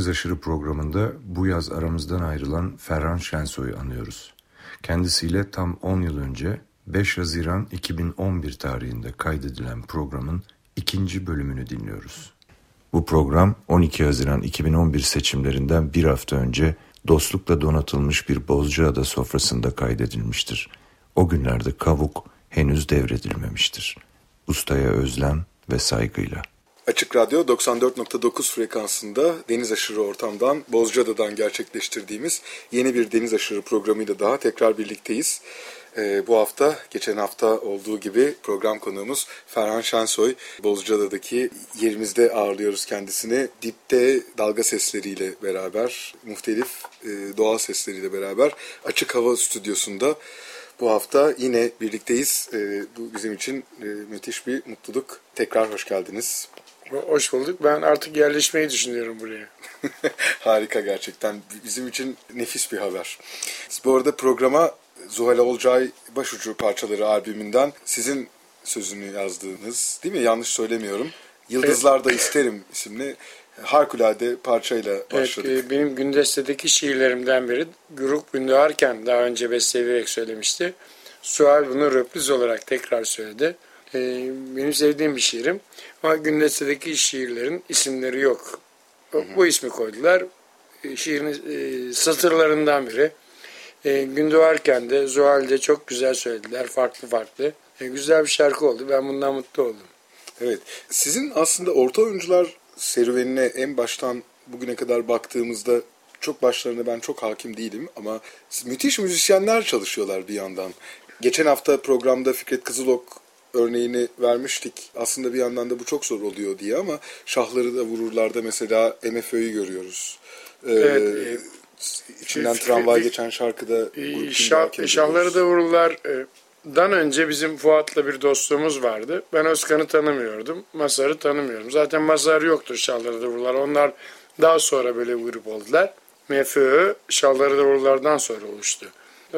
Deniz Aşırı programında bu yaz aramızdan ayrılan Ferhan Şensoy'u anıyoruz. Kendisiyle tam 10 yıl önce 5 Haziran 2011 tarihinde kaydedilen programın ikinci bölümünü dinliyoruz. Bu program 12 Haziran 2011 seçimlerinden bir hafta önce dostlukla donatılmış bir Bozcaada sofrasında kaydedilmiştir. O günlerde kavuk henüz devredilmemiştir. Ustaya özlem ve saygıyla. Açık Radyo 94.9 frekansında deniz aşırı ortamdan Bozcaada'dan gerçekleştirdiğimiz yeni bir deniz aşırı programıyla daha tekrar birlikteyiz. Ee, bu hafta geçen hafta olduğu gibi program konuğumuz Ferhan Şensoy. Bozcaada'daki yerimizde ağırlıyoruz kendisini. Dipte dalga sesleriyle beraber, muhtelif e, doğal sesleriyle beraber açık hava stüdyosunda bu hafta yine birlikteyiz. E, bu bizim için e, müthiş bir mutluluk. Tekrar hoş geldiniz. Hoş bulduk. Ben artık yerleşmeyi düşünüyorum buraya. Harika gerçekten. Bizim için nefis bir haber. Bu arada programa Zuhal Olcay Başucu Parçaları albümünden sizin sözünü yazdığınız değil mi? Yanlış söylemiyorum. Yıldızlarda evet. İsterim isimli harikulade parçayla başladık. Evet, benim Gündeste'deki şiirlerimden biri. Grup Gündoğarken daha önce besteleyerek söylemişti. Sual bunu röpliz olarak tekrar söyledi. Benim sevdiğim bir şiirim. Ama Gündeste'deki şiirlerin isimleri yok. Hı hı. Bu ismi koydular. Şiirin satırlarından biri. E, gün doğarken de Zuhal'de çok güzel söylediler. Farklı farklı. E, güzel bir şarkı oldu. Ben bundan mutlu oldum. Evet. Sizin aslında orta oyuncular serüvenine en baştan bugüne kadar baktığımızda çok başlarına ben çok hakim değilim ama müthiş müzisyenler çalışıyorlar bir yandan. Geçen hafta programda Fikret Kızılok örneğini vermiştik. Aslında bir yandan da bu çok zor oluyor diye ama şahları da vururlarda mesela MFÖ'yü görüyoruz. Ee, evet, içinden Fikri, tramvay geçen şarkıda şah, şahları da vururlar. Dan önce bizim Fuat'la bir dostluğumuz vardı. Ben Özkan'ı tanımıyordum. Masar'ı tanımıyorum. Zaten Masar yoktur Şahları da vururlar. Onlar daha sonra böyle bir grup oldular. MFÖ Şahları da vururlardan sonra oluştu.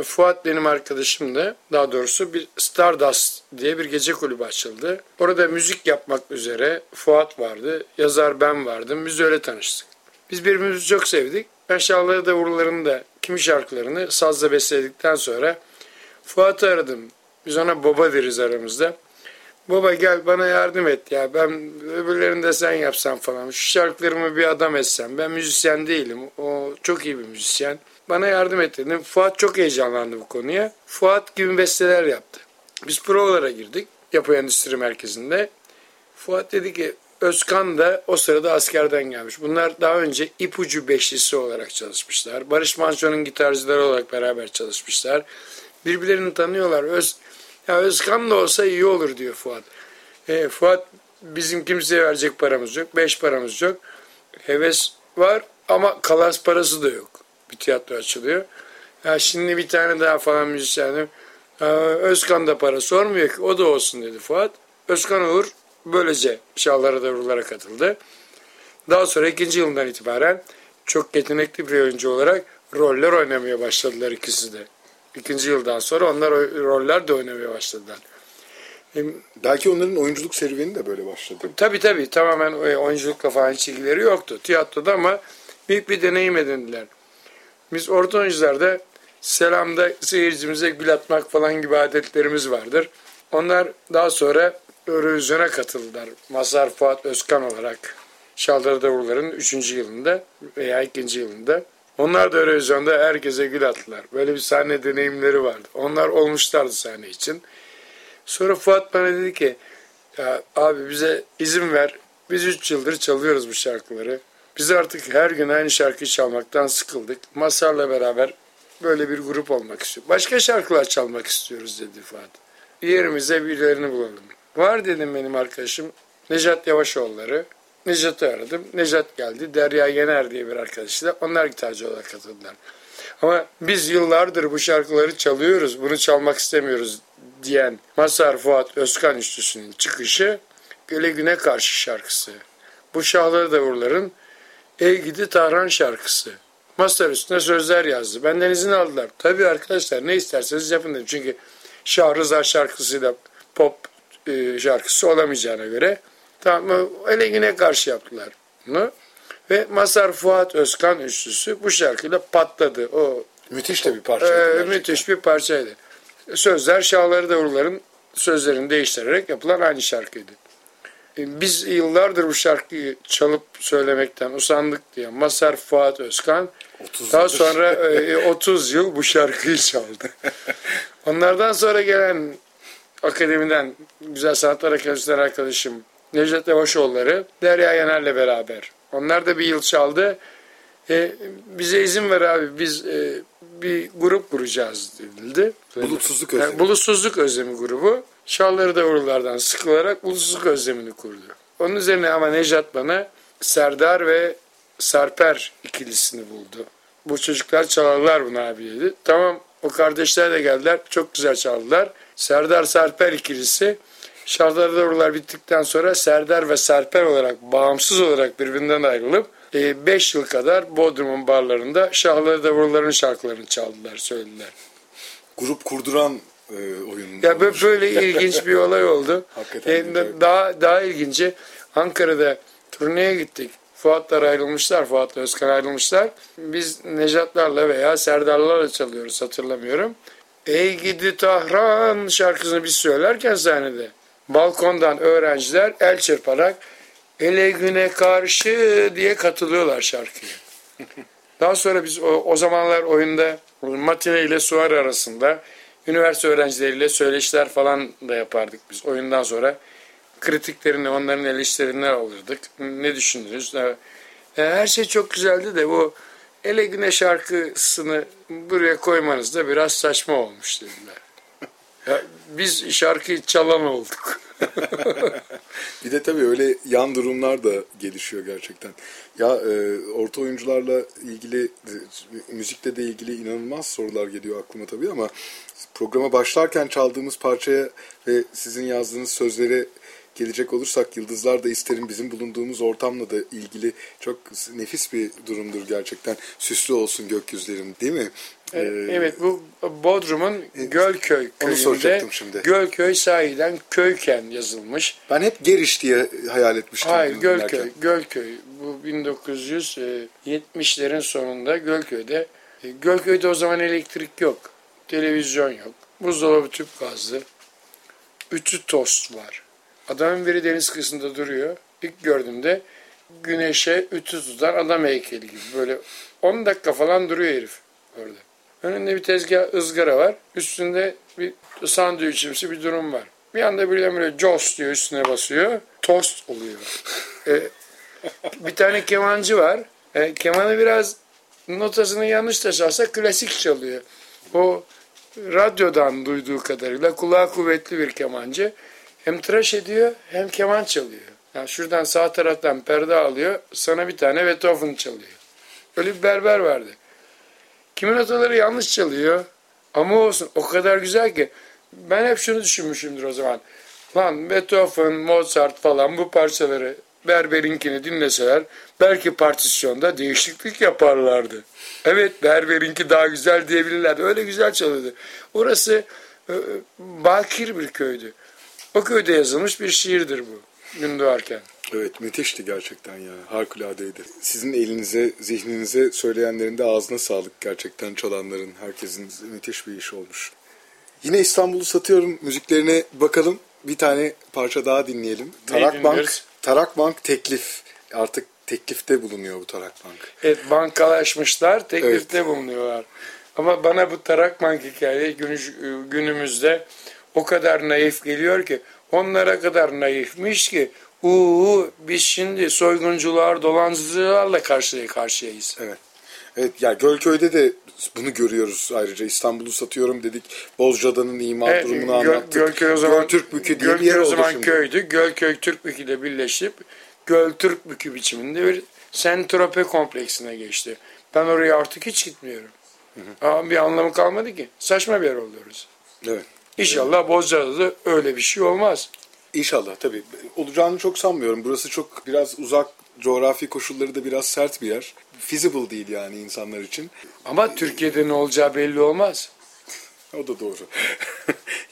Fuat benim arkadaşım da daha doğrusu bir Stardust diye bir gece kulübü açıldı. Orada müzik yapmak üzere Fuat vardı, yazar ben vardım. Biz öyle tanıştık. Biz birbirimizi çok sevdik. Ben Şahları Davulları'nın da kimi şarkılarını sazla besledikten sonra Fuat'ı aradım. Biz ona baba deriz aramızda. Baba gel bana yardım et ya ben öbürlerini de sen yapsan falan. Şu şarkılarımı bir adam etsem. Ben müzisyen değilim. O çok iyi bir müzisyen. Bana yardım et dedim. Fuat çok heyecanlandı bu konuya. Fuat gibi besteler yaptı. Biz provalara girdik. Yapı Endüstri Merkezi'nde. Fuat dedi ki Özkan da o sırada askerden gelmiş. Bunlar daha önce ipucu beşlisi olarak çalışmışlar. Barış Manço'nun gitarcıları olarak beraber çalışmışlar. Birbirlerini tanıyorlar. Öz, ya Özkan da olsa iyi olur diyor Fuat. E, Fuat bizim kimseye verecek paramız yok. Beş paramız yok. Heves var ama kalas parası da yok. Bir tiyatro açılıyor. Ya şimdi bir tane daha falan müzisyenim. Özkan da para sormuyor ki o da olsun dedi Fuat. Özkan Uğur Böylece şahlara devrulara katıldı. Daha sonra ikinci yılından itibaren çok yetenekli bir oyuncu olarak roller oynamaya başladılar ikisi de. İkinci yıldan sonra onlar roller de oynamaya başladılar. Belki onların oyunculuk serüveni de böyle başladı. Tabii tabii tamamen oyunculukla falan hiç ilgileri yoktu tiyatroda ama büyük bir deneyim edindiler. Biz orta oyuncularda selamda seyircimize gül atmak falan gibi adetlerimiz vardır. Onlar daha sonra Eurovizyon'a katıldılar. Mazhar Fuat Özkan olarak Şaldır Davullar'ın 3. yılında veya 2. yılında. Onlar da Eurovizyon'da herkese gül attılar. Böyle bir sahne deneyimleri vardı. Onlar olmuşlardı sahne için. Sonra Fuat bana dedi ki ya abi bize izin ver. Biz 3 yıldır çalıyoruz bu şarkıları. Biz artık her gün aynı şarkıyı çalmaktan sıkıldık. Masar'la beraber böyle bir grup olmak istiyor. Başka şarkılar çalmak istiyoruz dedi Fuat. Yerimize birilerini bulalım. Var dedim benim arkadaşım Necat Yavaşoğulları. Necat'ı aradım. Necat geldi. Derya Yener diye bir arkadaşıyla. Onlar gitarcı olarak katıldılar. Ama biz yıllardır bu şarkıları çalıyoruz. Bunu çalmak istemiyoruz diyen Masar Fuat Özkan üçlüsünün çıkışı Göle Güne Karşı şarkısı. Bu Şahları Davurların Ey Gidi Tahran şarkısı. Masar üstüne sözler yazdı. Benden izin aldılar. Tabii arkadaşlar ne isterseniz yapın dedim. Çünkü Şah Rıza şarkısıyla pop e, şarkısı olamayacağına göre tamam ele güne karşı yaptılar bunu. Ve Masar Fuat Özkan üçlüsü bu şarkıyla patladı. O Müthiş de bir parça. e, müthiş bir parçaydı. Sözler Şahları Davulların sözlerini değiştirerek yapılan aynı şarkıydı. E, Biz yıllardır bu şarkıyı çalıp söylemekten usandık diye Masar Fuat Özkan 30 daha yıldır. sonra e, 30 yıl bu şarkıyı çaldı. Onlardan sonra gelen akademiden Güzel Sanatlar Akademisi'nden arkadaşım Necdet Yavaşoğulları Derya Yener'le beraber. Onlar da bir yıl çaldı. E, bize izin ver abi biz e, bir grup kuracağız denildi. Bulutsuzluk Yani özlemi. bulutsuzluk özlemi grubu Şalları Davullardan sıkılarak bulutsuzluk özlemini kurdu. Onun üzerine ama Nejat bana Serdar ve Sarper ikilisini buldu. Bu çocuklar çalarlar bunu abi dedi. Tamam o kardeşler de geldiler. Çok güzel çaldılar. Serdar Sarper ikilisi Şalları Davullar bittikten sonra Serdar ve Sarper olarak bağımsız olarak birbirinden ayrılıp 5 yıl kadar Bodrum'un barlarında Şahları Davulların şarkılarını çaldılar, söylediler. Grup kurduran e, oyun. Ya bö- böyle ilginç bir olay oldu. Hakikaten ilginç. daha daha ilginci Ankara'da turneye gittik. Fuatlar ayrılmışlar, Fuat'la Özkan ayrılmışlar. Biz Necatlarla veya Serdarlarla çalıyoruz hatırlamıyorum. Ey gidi Tahran şarkısını biz söylerken sahnede balkondan öğrenciler el çırparak ele güne karşı diye katılıyorlar şarkıya. Daha sonra biz o, o zamanlar oyunda matine ile suar arasında üniversite öğrencileriyle söyleşiler falan da yapardık biz oyundan sonra. Kritiklerini, onların eleştirilerini alırdık. Ne düşündünüz? E, Her şey çok güzeldi de bu Ele Güne şarkısını buraya koymanız da biraz saçma olmuş dediler. Biz şarkıyı çalan olduk. Bir de tabii öyle yan durumlar da gelişiyor gerçekten. Ya e, orta oyuncularla ilgili, müzikle de ilgili inanılmaz sorular geliyor aklıma tabii ama programa başlarken çaldığımız parçaya ve sizin yazdığınız sözlere gelecek olursak Yıldızlar da isterim bizim bulunduğumuz ortamla da ilgili çok nefis bir durumdur gerçekten. Süslü olsun gökyüzlerim değil mi? Ee, Evet bu Bodrum'un Gölköy Onu köyünde soracaktım şimdi. Gölköy sahiden köyken yazılmış. Ben hep Geriş diye hayal etmiştim. Hayır Gölköy, dinlerken. Gölköy. Bu 1970'lerin sonunda Gölköy'de. e, Gölköy'de o zaman elektrik yok. Televizyon yok. Buzdolabı tüp gazlı. Ütü tost var. Adamın biri deniz kıyısında duruyor. İlk gördüğümde güneşe ütü tutan adam heykeli gibi. Böyle 10 dakika falan duruyor herif orada. Önünde bir tezgah ızgara var. Üstünde bir sandviçimsi bir durum var. Bir anda birden böyle jos diyor üstüne basıyor. Tost oluyor. E, bir tane kemancı var. E, kemanı biraz notasını yanlış da çalsa klasik çalıyor. O radyodan duyduğu kadarıyla kulağı kuvvetli bir kemancı. Hem tıraş ediyor hem keman çalıyor. Yani şuradan sağ taraftan perde alıyor. Sana bir tane Beethoven çalıyor. Öyle bir berber vardı. Kimin notaları yanlış çalıyor. Ama olsun o kadar güzel ki. Ben hep şunu düşünmüşümdür o zaman. Lan Beethoven, Mozart falan bu parçaları Berber'inkini dinleseler belki partisyonda değişiklik yaparlardı. Evet Berber'inki daha güzel diyebilirlerdi. Öyle güzel çalıyordu. Orası e, bakir bir köydü. O köyde yazılmış bir şiirdir bu. Gün doğarken. Evet müthişti gerçekten ya. Harikulade Sizin elinize, zihninize söyleyenlerin de ağzına sağlık gerçekten çalanların. Herkesin müthiş bir iş olmuş. Yine İstanbul'u satıyorum müziklerine bakalım. Bir tane parça daha dinleyelim. Tarak Bank? Tarak Bank teklif. Artık teklifte bulunuyor bu Tarak Bank. Evet bankalaşmışlar, teklifte bulunuyorlar. Ama bana bu Tarakmank hikaye günü- günümüzde o kadar naif geliyor ki onlara kadar naifmiş ki uuu biz şimdi soyguncular, dolancılarla karşı karşıyayız. Evet. Evet ya Gölköy'de de bunu görüyoruz ayrıca. İstanbul'u satıyorum dedik. Bozcaada'nın imar Evet, durumunu Göl- anlattık. Gölköy o zaman, Göltürkbükü diye bir Gölköy yer o oldu zaman şimdi. köydü. Gölköy Türkbükü ile birleşip Göl Türk bükü biçiminde bir sentrope kompleksine geçti. Ben oraya artık hiç gitmiyorum. Ama bir anlamı kalmadı ki. Saçma bir yer oluyoruz. Evet. İnşallah Bozcaada'da da öyle bir şey olmaz. İnşallah tabii. Olacağını çok sanmıyorum. Burası çok biraz uzak coğrafi koşulları da biraz sert bir yer. Feasible değil yani insanlar için. Ama Türkiye'de ne olacağı belli olmaz. O da doğru.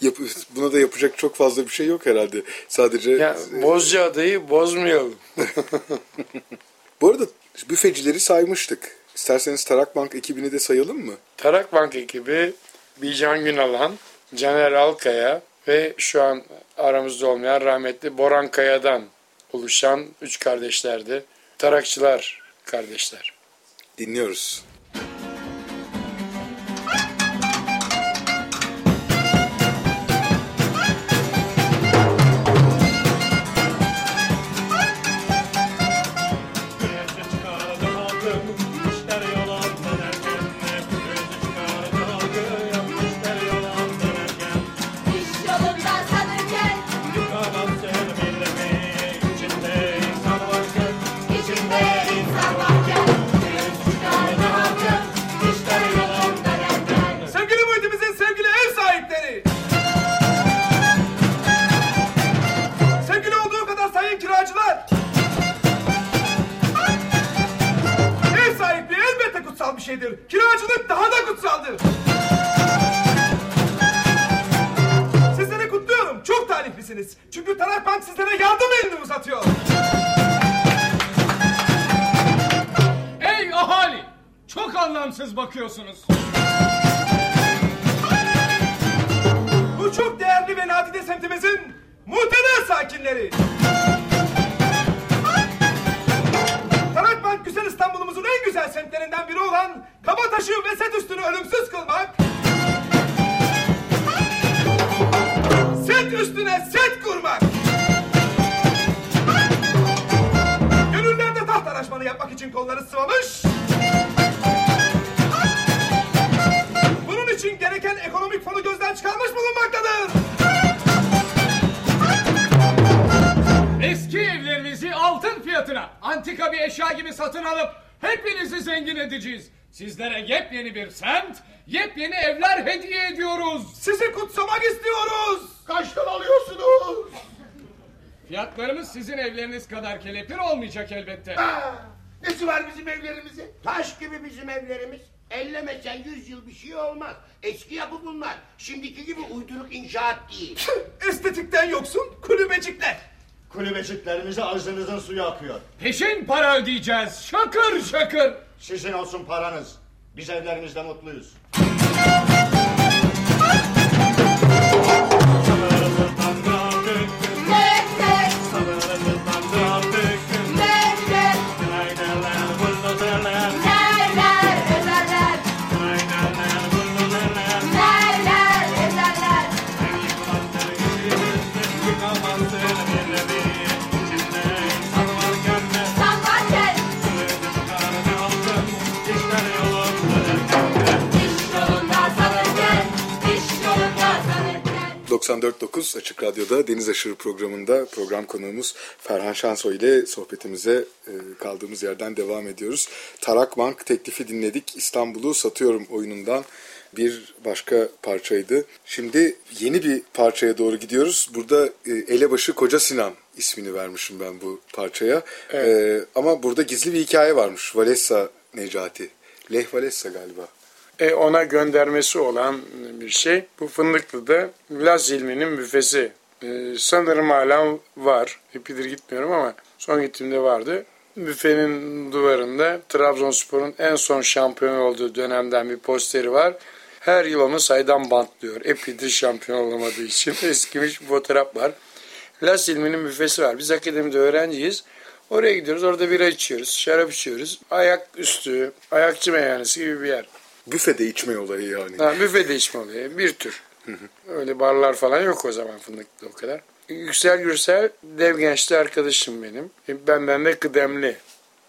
Buna da yapacak çok fazla bir şey yok herhalde. Sadece Ya Bozcaada'yı bozmayalım. bu arada büfecileri saymıştık. İsterseniz Tarak Bank ekibini de sayalım mı? Tarak Bank ekibi Bican Günalan, Caner Alkaya ve şu an aramızda olmayan rahmetli Boran Kaya'dan oluşan üç kardeşlerdi. Tarakçılar kardeşler. Dinliyoruz. Yepyeni bir semt, yepyeni evler hediye ediyoruz. Sizi kutsamak istiyoruz. Kaçtan alıyorsunuz? Fiyatlarımız sizin evleriniz kadar kelepir olmayacak elbette. Ha, nesi var bizim evlerimizin? Taş gibi bizim evlerimiz. Ellemesen yüz yıl bir şey olmaz. Eski yapı bunlar. Şimdiki gibi uyduruk inşaat değil. Estetikten yoksun kulübecikler. Kulübeciklerimize ağzınızın suyu akıyor. Peşin para ödeyeceğiz. Şakır şakır. Sizin olsun paranız. Biz evlerimizde mutluyuz. 94.9 Açık Radyo'da Deniz Aşırı programında program konuğumuz Ferhan Şansoy ile sohbetimize e, kaldığımız yerden devam ediyoruz. Tarak Bank teklifi dinledik. İstanbul'u satıyorum oyunundan bir başka parçaydı. Şimdi yeni bir parçaya doğru gidiyoruz. Burada e, Elebaşı Koca Sinan ismini vermişim ben bu parçaya. E, ama burada gizli bir hikaye varmış. Valessa Necati. Leh Valessa galiba. E, ona göndermesi olan bir şey. Bu Fındıklı'da Laz ilminin büfesi. E, sanırım hala var. Epidir gitmiyorum ama son gittiğimde vardı. Büfenin duvarında Trabzonspor'un en son şampiyon olduğu dönemden bir posteri var. Her yıl onu saydan bantlıyor. Epidir şampiyon olamadığı için eskimiş bir fotoğraf var. Las ilminin büfesi var. Biz akademide öğrenciyiz. Oraya gidiyoruz. Orada bira içiyoruz. Şarap içiyoruz. Ayak üstü, ayakçı meyhanesi gibi bir yer. Büfede içme olayı yani. Ha, büfede içme oluyor. Bir tür. Öyle barlar falan yok o zaman fındıklı o kadar. Yüksel Gürsel dev gençli arkadaşım benim. E, Benden de kıdemli.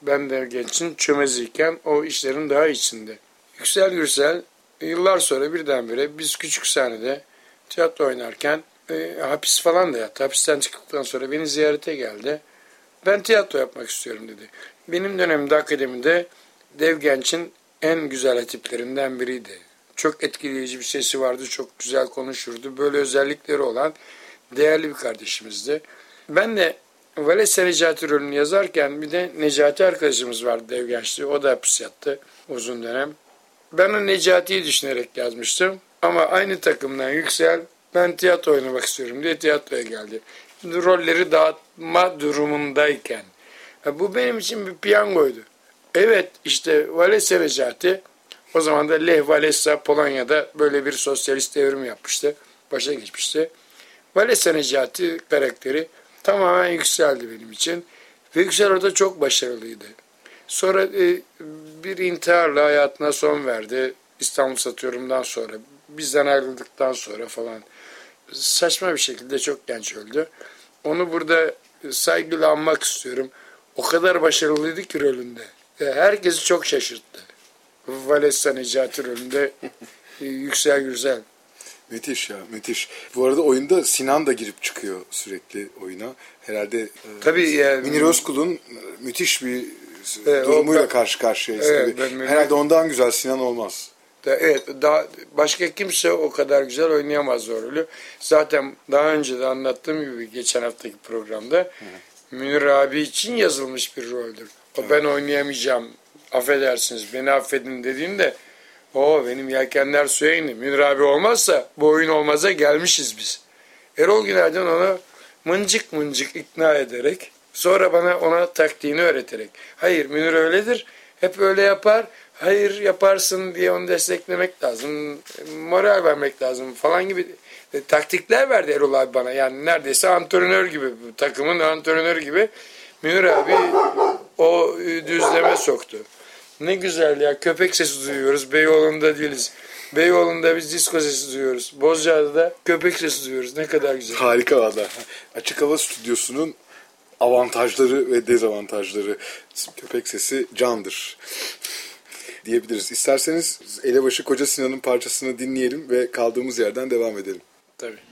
Ben de gençin çömeziyken o işlerin daha içinde. Yüksel Gürsel yıllar sonra birdenbire biz küçük sahnede tiyatro oynarken e, hapis falan da yattı. Hapisten çıktıktan sonra beni ziyarete geldi. Ben tiyatro yapmak istiyorum dedi. Benim dönemimde akademide Dev Genç'in en güzel hatiplerinden biriydi. Çok etkileyici bir sesi vardı, çok güzel konuşurdu. Böyle özellikleri olan değerli bir kardeşimizdi. Ben de Valesa Necati rolünü yazarken bir de Necati arkadaşımız vardı Dev. O da hapis yattı uzun dönem. Ben o Necati'yi düşünerek yazmıştım. Ama aynı takımdan Yüksel ben tiyatro oynamak istiyorum diye tiyatroya geldi. Rolleri dağıtma durumundayken. Bu benim için bir piyangoydu. Evet işte Valesa Necati o zaman da Lech Walesa Polonya'da böyle bir sosyalist devrim yapmıştı. Başa geçmişti. Valesa Necati karakteri tamamen yükseldi benim için. Ve Yüksel orada çok başarılıydı. Sonra e, bir intiharla hayatına son verdi. İstanbul Satıyorum'dan sonra. Bizden ayrıldıktan sonra falan. Saçma bir şekilde çok genç öldü. Onu burada saygıyla anmak istiyorum. O kadar başarılıydı ki rolünde. E, Herkesi çok şaşırttı. Valesa Necati rolünde e, Yüksel Güzel. Müthiş ya müthiş. Bu arada oyunda Sinan da girip çıkıyor sürekli oyuna. Herhalde e, Tabii yani- Münir Özkul'un e, müthiş bir o durumuyla ben- karşı karşıyayız Evet, ben Herhalde ondan güzel Sinan olmaz. Da- Evet, daha başka kimse o kadar güzel oynayamaz o rolü. Zaten daha önce de anlattığım gibi geçen haftaki programda Münir abi için yazılmış bir roldür. O ben oynayamayacağım, affedersiniz, beni affedin dediğinde o benim yelkenler suya indi. Münir abi olmazsa bu oyun olmaza gelmişiz biz. Erol Güner'den onu mıncık mıncık ikna ederek sonra bana ona taktiğini öğreterek. Hayır Münir öyledir. Hep öyle yapar. Hayır yaparsın diye onu desteklemek lazım. Moral vermek lazım falan gibi e, taktikler verdi Erol abi bana. Yani neredeyse antrenör gibi, takımın antrenörü gibi Münir abi o düzleme soktu. Ne güzel ya köpek sesi duyuyoruz. Beyoğlu'nda değiliz. Beyoğlu'nda biz disko sesi duyuyoruz. Bozcaada'da köpek sesi duyuyoruz. Ne kadar güzel. Harika valla. Açık hava stüdyosunun avantajları ve dezavantajları. Köpek sesi candır diyebiliriz. İsterseniz Elebaşı Koca Sinan'ın parçasını dinleyelim ve kaldığımız yerden devam edelim. Tabii.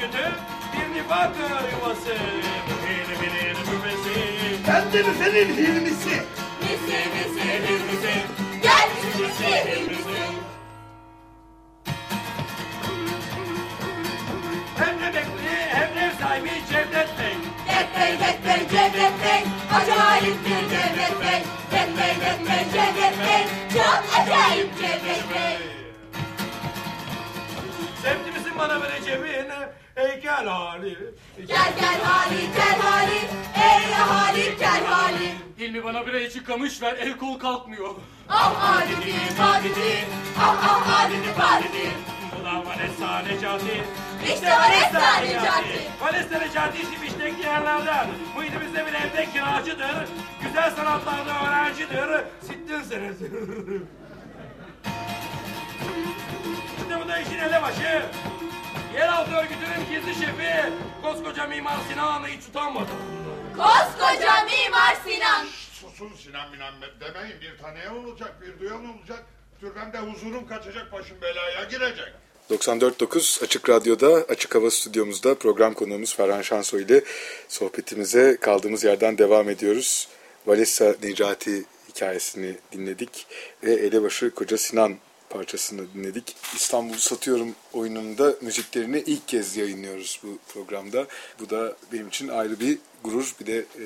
Örgütü, bir nifak yuvası. İlminin büfesi. Ben de senin hilmisi. Misi misi hilmisi Gel misi hilmisi Hem emekli hem ev sahibi Cevdet Bey. Detmey detmey Cevdet Bey Acayip bir Cevdet Bey Detmey detmey Cevdet Bey Çok acayip Cevdet Bey Sevdi misin bana vereceğin heykel hali? Gel gel hali gel hali Ey ahali gel hali Hilmi bana bir içi kamış ver el kol kalkmıyor. Ah halidi halidi Ah ah halidi Bu da Vanessa Necati. İşte Vanessa Necati. Vanessa Necati işi biştek yerlerden. Muhitimizde bir evde kiracıdır. Güzel sanatlarda öğrencidir. Sittin senesi. Şimdi bu da işin elebaşı. Yeraltı örgütünün gizli şefi. Koskoca Mimar Sinan'ı hiç utanmadı. Koskoca Mimar Sinan Susun Sinan Minan demeyin bir tanıyan olacak bir duyan olacak. Türbemde huzurum kaçacak başım belaya girecek. 94.9 Açık Radyo'da Açık Hava Stüdyomuzda program konuğumuz Ferhan Şansoy ile sohbetimize kaldığımız yerden devam ediyoruz. Valesa Necati hikayesini dinledik ve Elebaşı Koca Sinan parçasını dinledik. İstanbul'u Satıyorum oyununda müziklerini ilk kez yayınlıyoruz bu programda. Bu da benim için ayrı bir gurur. Bir de e,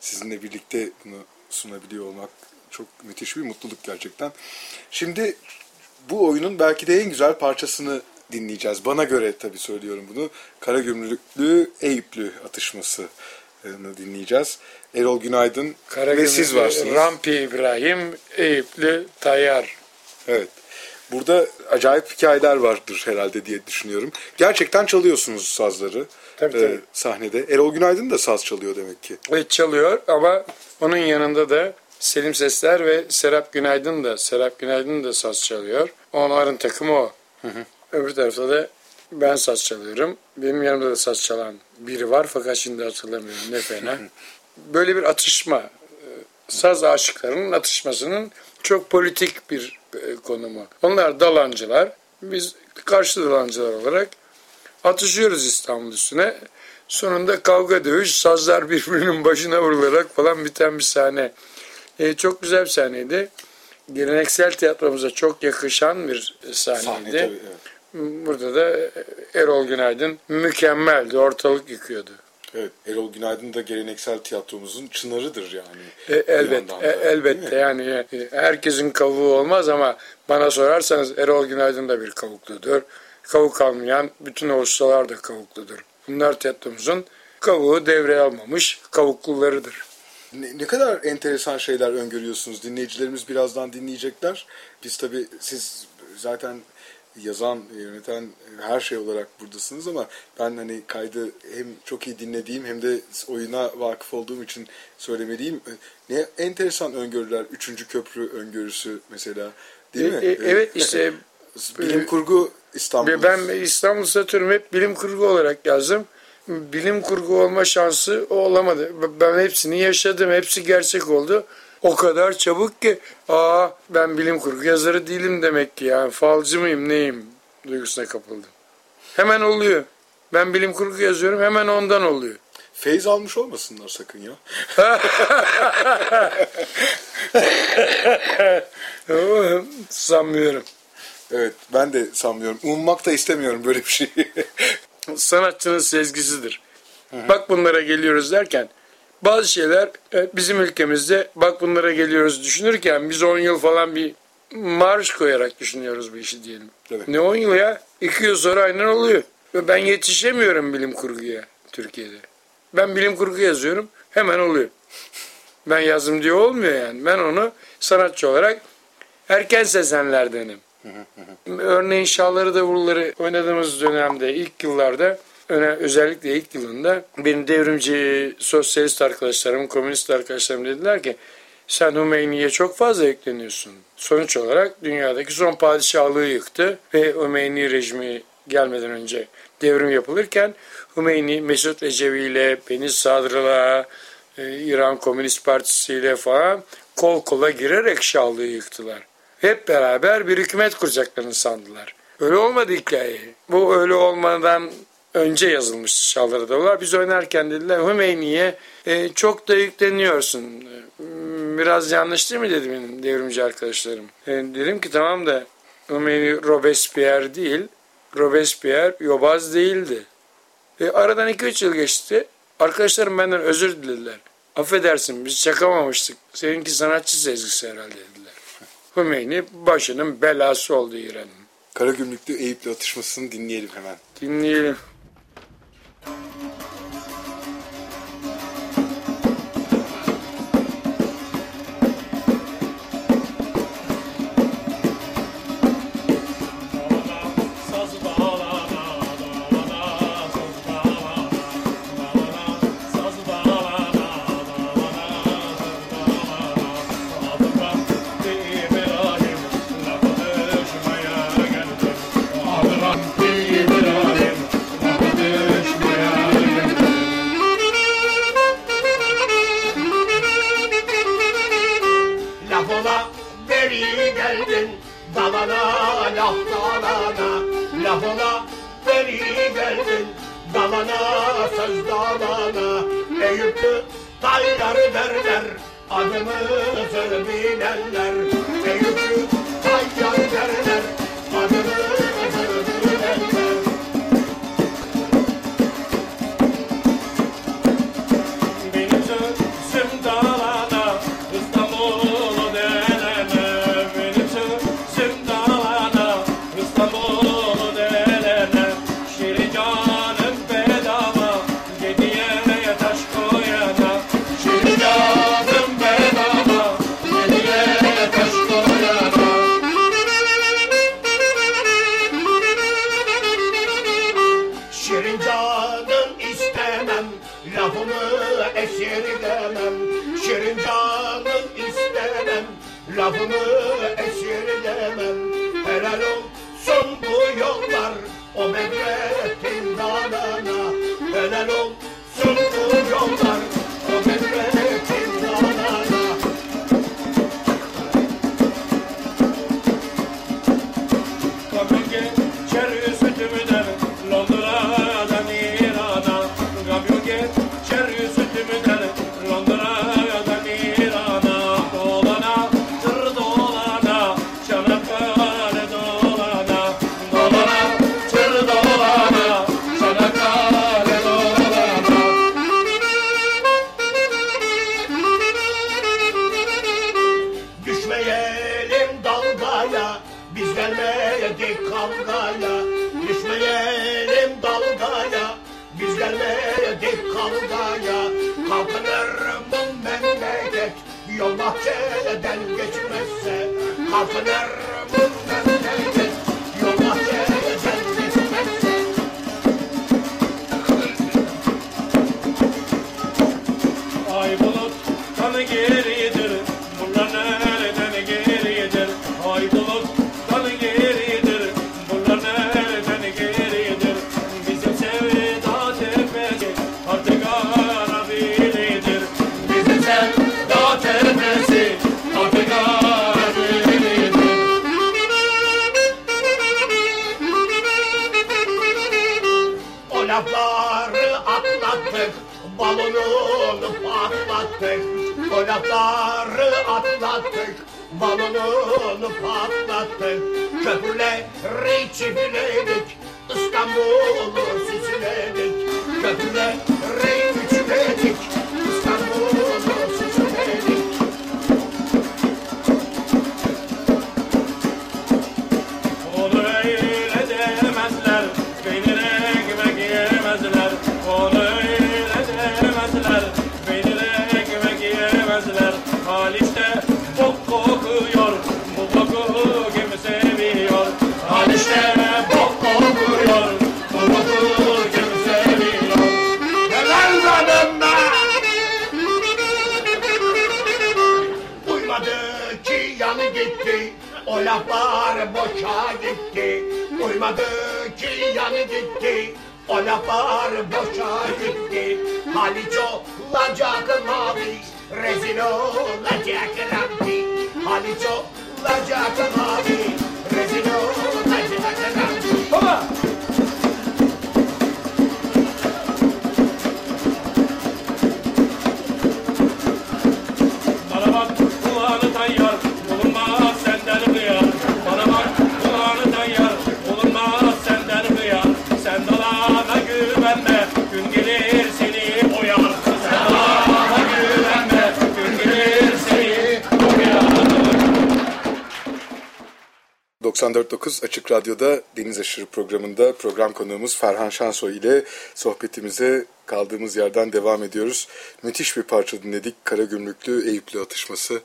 sizinle birlikte bunu sunabiliyor olmak çok müthiş bir mutluluk gerçekten. Şimdi bu oyunun belki de en güzel parçasını dinleyeceğiz. Bana göre tabii söylüyorum bunu. Karagümrüklü Eyüplü atışmasını dinleyeceğiz. Erol Günaydın ve siz varsınız. Rampi İbrahim, Eyüplü Tayyar. Evet. Burada acayip hikayeler vardır herhalde diye düşünüyorum. Gerçekten çalıyorsunuz sazları Tabii, e, tabii. sahnede. Erol Günaydın da saz çalıyor demek ki. Ve çalıyor ama onun yanında da Selim Sesler ve Serap Günaydın da Serap Günaydın da saz çalıyor. Onların takımı o. Öbür tarafta da ben saz çalıyorum. Benim yanımda da saz çalan biri var fakat şimdi hatırlamıyorum ne fena. Böyle bir atışma. e, Saz aşıklarının atışmasının çok politik bir e, konumu. Onlar dalancılar. Biz karşı dalancılar olarak atışıyoruz İstanbul üstüne. Sonunda kavga dövüş, sazlar birbirinin başına vurularak falan biten bir sahne. E, çok güzel bir sahneydi. Geleneksel tiyatromuza çok yakışan bir sahneydi. Sahne tabii, evet. Burada da Erol Günaydın mükemmeldi. Ortalık yıkıyordu. Evet, Erol Günaydın da geleneksel tiyatromuzun çınarıdır yani. E, elbet, da, e, elbette yani e, herkesin kavuğu olmaz ama bana sorarsanız Erol Günaydın da bir kavukludur. Kavuk almayan bütün o ustalar da kavukludur. Bunlar tiyatromuzun kavuğu devreye almamış kavuklularıdır. Ne, ne kadar enteresan şeyler öngörüyorsunuz. Dinleyicilerimiz birazdan dinleyecekler. Biz tabii siz zaten yazan, yöneten her şey olarak buradasınız ama ben hani kaydı hem çok iyi dinlediğim hem de oyuna vakıf olduğum için söylemeliyim. Ne enteresan öngörüler. Üçüncü köprü öngörüsü mesela değil mi? E, e, evet işte bilim kurgu İstanbul. Ben İstanbul Satürn hep bilim kurgu olarak yazdım. Bilim kurgu olma şansı olamadı. Ben hepsini yaşadım. Hepsi gerçek oldu. O kadar çabuk ki aa ben bilim kurgu yazarı değilim demek ki yani falcı mıyım neyim duygusuna kapıldım. Hemen oluyor. Ben bilim kurgu yazıyorum hemen ondan oluyor. Feyz almış olmasınlar sakın ya. Sanmıyorum. Evet ben de sanmıyorum. Ummak da istemiyorum böyle bir şeyi. Sanatçının sezgisidir. Bak bunlara geliyoruz derken bazı şeyler e, bizim ülkemizde bak bunlara geliyoruz düşünürken biz 10 yıl falan bir marş koyarak düşünüyoruz bu işi diyelim. Evet. Ne 10 yıl ya? 2 yıl sonra aynen oluyor. Ve ben yetişemiyorum bilim kurguya Türkiye'de. Ben bilim kurgu yazıyorum hemen oluyor. Ben yazdım diye olmuyor yani. Ben onu sanatçı olarak erken sezenlerdenim. Örneğin Şahları Davulları oynadığımız dönemde ilk yıllarda öne, özellikle ilk yılında benim devrimci sosyalist arkadaşlarım, komünist arkadaşlarım dediler ki sen Hümeyni'ye çok fazla yükleniyorsun. Sonuç olarak dünyadaki son padişahlığı yıktı ve Hümeyni rejimi gelmeden önce devrim yapılırken Hümeyni Mesut Ecevi ile Beni Sadr'la e, İran Komünist Partisi ile falan kol kola girerek Şahlığı yıktılar. Hep beraber bir hükümet kuracaklarını sandılar. Öyle olmadı hikaye. Bu öyle olmadan önce yazılmış Şahları Davullar. Biz oynarken dediler Hümeyni'ye e, çok da yükleniyorsun. E, Biraz yanlış değil mi dedi benim devrimci arkadaşlarım. E, dedim ki tamam da Hümeyni Robespierre değil, Robespierre yobaz değildi. E, aradan 2-3 yıl geçti. Arkadaşlarım benden özür dilediler. Affedersin biz çakamamıştık. Seninki sanatçı sezgisi herhalde dediler. Hümeyni başının belası oldu İran'ın. Karagümrük'te Eyüp'le atışmasını dinleyelim hemen. Dinleyelim. Sazı geldin dalana laf dalana Laf ola beri geldin. Dalana söz dalana Eyüp'tü taylar derler adımı bilenler. Eyüp'tü taylar derler Radyo'da Deniz Aşırı programında program konuğumuz Ferhan Şansoy ile sohbetimize kaldığımız yerden devam ediyoruz. Müthiş bir parça dinledik. Karagümrüklü Eyüplü atışması.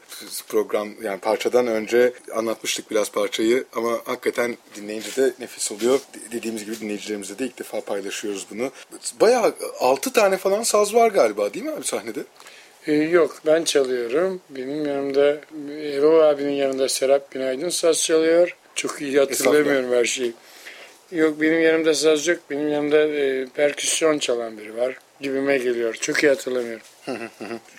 Program yani parçadan önce anlatmıştık biraz parçayı ama hakikaten dinleyince de nefis oluyor. Dediğimiz gibi dinleyicilerimizle de ilk defa paylaşıyoruz bunu. Bayağı 6 tane falan saz var galiba değil mi abi sahnede? Ee, yok ben çalıyorum. Benim yanımda Erol abinin yanında Serap Günaydın saz çalıyor. Çok iyi hatırlamıyorum her şeyi. Yok benim yanımda saz yok. Benim yanımda e, perküsyon çalan biri var. Gibime geliyor. Çok iyi hatırlamıyorum.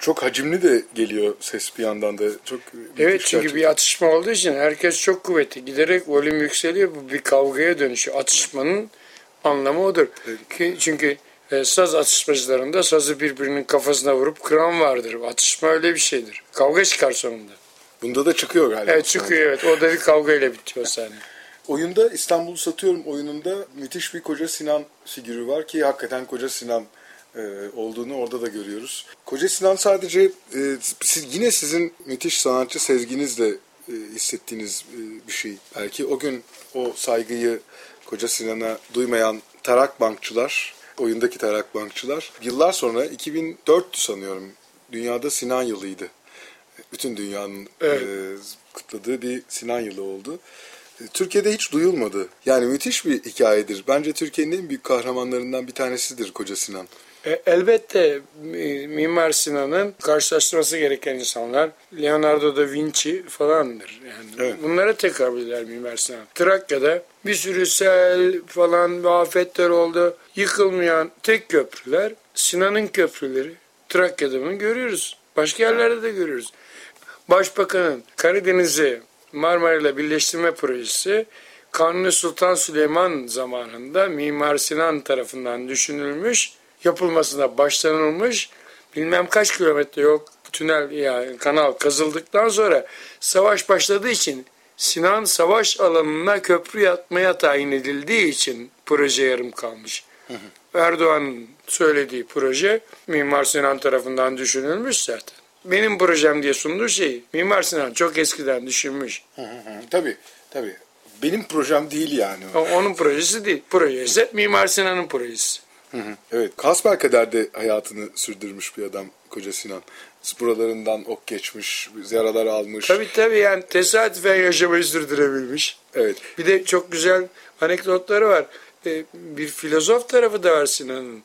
Çok hacimli de geliyor ses bir yandan da. Çok Evet çünkü gerçekten. bir atışma olduğu için herkes çok kuvvetli. Giderek volüm yükseliyor. Bu bir kavgaya dönüşüyor. Atışmanın anlamı odur. Ki, çünkü e, saz atışmacılarında sazı birbirinin kafasına vurup kıran vardır. Atışma öyle bir şeydir. Kavga çıkar sonunda. Bunda da çıkıyor galiba. Evet çıkıyor evet. O da bir kavgayla bitiyor sahne. Oyunda İstanbul'u satıyorum oyununda müthiş bir Koca Sinan figürü var ki hakikaten Koca Sinan e, olduğunu orada da görüyoruz. Koca Sinan sadece e, siz, yine sizin müthiş sanatçı sezginizle e, hissettiğiniz bir şey. Belki o gün o saygıyı Koca Sinan'a duymayan tarak bankçılar, oyundaki tarak bankçılar yıllar sonra 2004'tü sanıyorum. Dünyada Sinan yılıydı. Bütün dünyanın Evet. e, kutladığı bir Sinan yılı oldu. E, Türkiye'de hiç duyulmadı. Yani müthiş bir hikayedir. Bence Türkiye'nin en büyük kahramanlarından bir tanesidir Koca Sinan. E, elbette e, Mimar Sinan'ın karşılaştırması gereken insanlar Leonardo da Vinci falandır. Yani bunlara tekabüller Mimar Sinan. Trakya'da bir sürü sel falan ve afetler oldu. Yıkılmayan tek köprüler Sinan'ın köprüleri. Trakya'da bunu görüyoruz. Başka yerlerde de görüyoruz. Başbakanın Karadeniz'i Marmara ile birleştirme projesi Kanuni Sultan Süleyman zamanında Mimar Sinan tarafından düşünülmüş, yapılmasına başlanılmış. Bilmem kaç kilometre yok tünel yani kanal kazıldıktan sonra savaş başladığı için Sinan savaş alanına köprü yatmaya tayin edildiği için proje yarım kalmış. Erdoğan'ın söylediği proje Mimar Sinan tarafından düşünülmüş zaten. Benim projem diye sunduğu şey Mimar Sinan çok eskiden düşünmüş. Tabii tabii. Benim projem değil yani. O onun projesi değil. Projesi Mimar Sinan'ın projesi. Evet. Kasbelkader'de hayatını sürdürmüş bir adam Koca Sinan. Buralarından ok geçmiş, yaralar almış. Tabii tabii yani tesadüfen yaşamayı sürdürebilmiş. Evet. Bir de çok güzel anekdotları var. Ee, bir filozof tarafı da var Sinan'ın.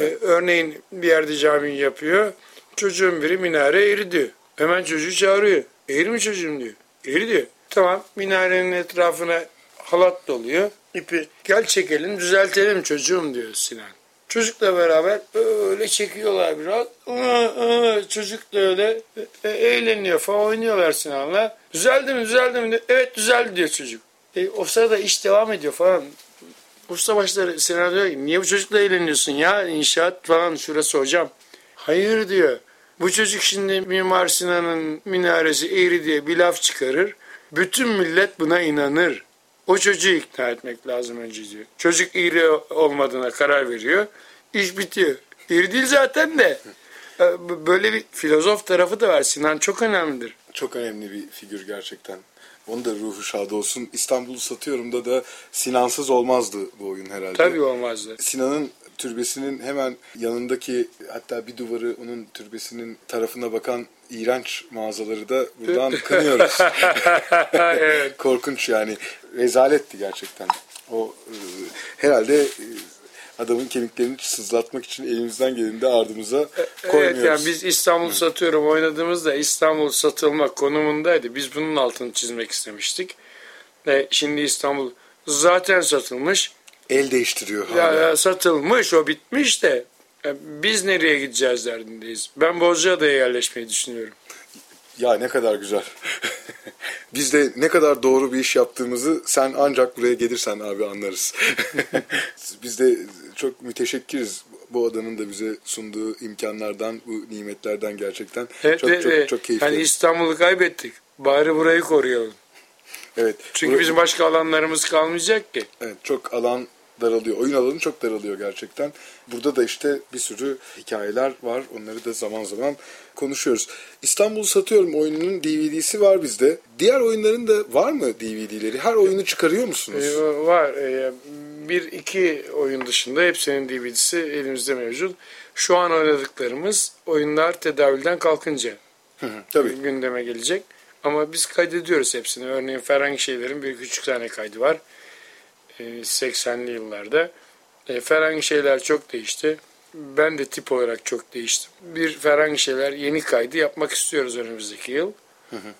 Ee, örneğin bir yerde cami yapıyor. Çocuğun biri minare eğri diyor. Hemen çocuğu çağırıyor. Eğri mi çocuğum diyor. Eğri diyor. Tamam minarenin etrafına halat doluyor. İpi gel çekelim düzeltelim çocuğum diyor Sinan. Çocukla beraber öyle çekiyorlar biraz. Çocuk da öyle e, eğleniyor falan oynuyorlar Sinan'la. Düzeldi mi düzeldi mi? Evet düzeldi diyor çocuk. E, o sırada iş devam ediyor falan. Usta başları Sinan diyor niye bu çocukla eğleniyorsun ya inşaat falan şurası hocam. Hayır diyor. Bu çocuk şimdi Mimar Sinan'ın minaresi eğri diye bir laf çıkarır. Bütün millet buna inanır. O çocuğu ikna etmek lazım önce diyor. Çocuk eğri olmadığına karar veriyor. İş bitiyor. Eğri değil zaten de. E, Böyle bir filozof tarafı da var. Sinan çok önemlidir. Çok önemli bir figür gerçekten. Onun da ruhu şad olsun. İstanbul'u satıyorum da da Sinansız olmazdı bu oyun herhalde. Tabii olmazdı. Sinan'ın türbesinin hemen yanındaki hatta bir duvarı onun türbesinin tarafına bakan iğrenç mağazaları da buradan kınıyoruz. evet. Korkunç yani. Rezaletti gerçekten. O e, herhalde e, adamın kemiklerini sızlatmak için elimizden geleni de ardımıza koymuyoruz. Evet yani biz İstanbul satıyorum oynadığımızda İstanbul satılmak konumundaydı. Biz bunun altını çizmek istemiştik. Ve şimdi İstanbul zaten satılmış. El değiştiriyor Ya, hala. ya satılmış o bitmiş de ya biz nereye gideceğiz derdindeyiz. Ben Bozcaada'ya yerleşmeyi düşünüyorum. Ya ne kadar güzel. Biz de ne kadar doğru bir iş yaptığımızı sen ancak buraya gelirsen abi anlarız. Biz de çok müteşekkiriz bu adanın da bize sunduğu imkanlardan, bu nimetlerden gerçekten. Evet, çok, ve- çok, ve çok keyifli. Hani İstanbul'u kaybettik. Bari burayı koruyalım. evet. Çünkü Bura- bizim başka alanlarımız kalmayacak ki. Evet, çok alan daralıyor. Oyun alanı çok daralıyor gerçekten. Burada da işte bir sürü hikayeler var. Onları da zaman zaman konuşuyoruz. İstanbul'u satıyorum oyununun DVD'si var bizde. Diğer oyunların da var mı DVD'leri? Her oyunu çıkarıyor musunuz? Ee, var. Ee, bir iki oyun dışında hepsinin DVD'si elimizde mevcut. Şu an oynadıklarımız oyunlar tedavülden kalkınca Tabii. gündeme gelecek. Ama biz kaydediyoruz hepsini. Örneğin Ferhangi şeylerin bir küçük tane kaydı var. Ee, 80'li yıllarda. Ee, Ferhangi şeyler çok değişti. Ben de tip olarak çok değiştim. Bir Ferhangi şeyler yeni kaydı yapmak istiyoruz önümüzdeki yıl.